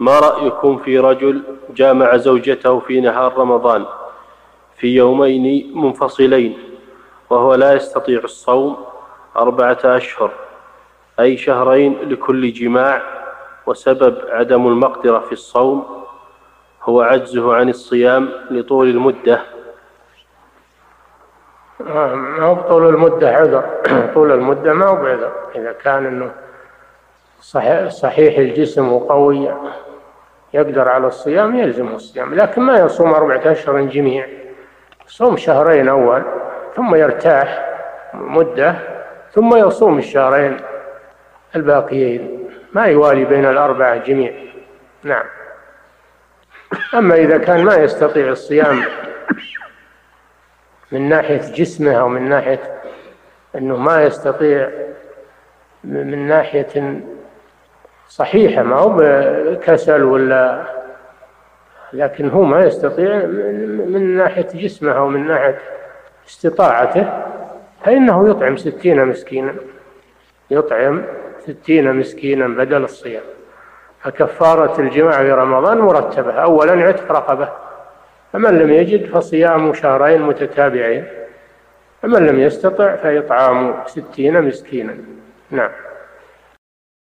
ما رأيكم في رجل جامع زوجته في نهار رمضان في يومين منفصلين وهو لا يستطيع الصوم أربعة أشهر أي شهرين لكل جماع وسبب عدم المقدرة في الصوم هو عجزه عن الصيام لطول المدة. ما هو طول المدة عذر. طول المدة ما هو بعذر. إذا كان أنه صحيح, الجسم وقوي يقدر على الصيام يلزم الصيام لكن ما يصوم أربعة أشهر جميع. يصوم شهرين أول ثم يرتاح مدة ثم يصوم الشهرين الباقيين. ما يوالي بين الأربعة جميع. نعم. أما إذا كان ما يستطيع الصيام من ناحية جسمه أو من ناحية أنه ما يستطيع من ناحية صحيحة ما هو بكسل ولا لكن هو ما يستطيع من ناحية جسمه أو من ناحية استطاعته فإنه يطعم ستين مسكينا يطعم ستين مسكينا بدل الصيام. فكفارة الجماع في رمضان مرتبة أولا عتق رقبة فمن لم يجد فصيام شهرين متتابعين فمن لم يستطع فإطعام ستين مسكينا. نعم.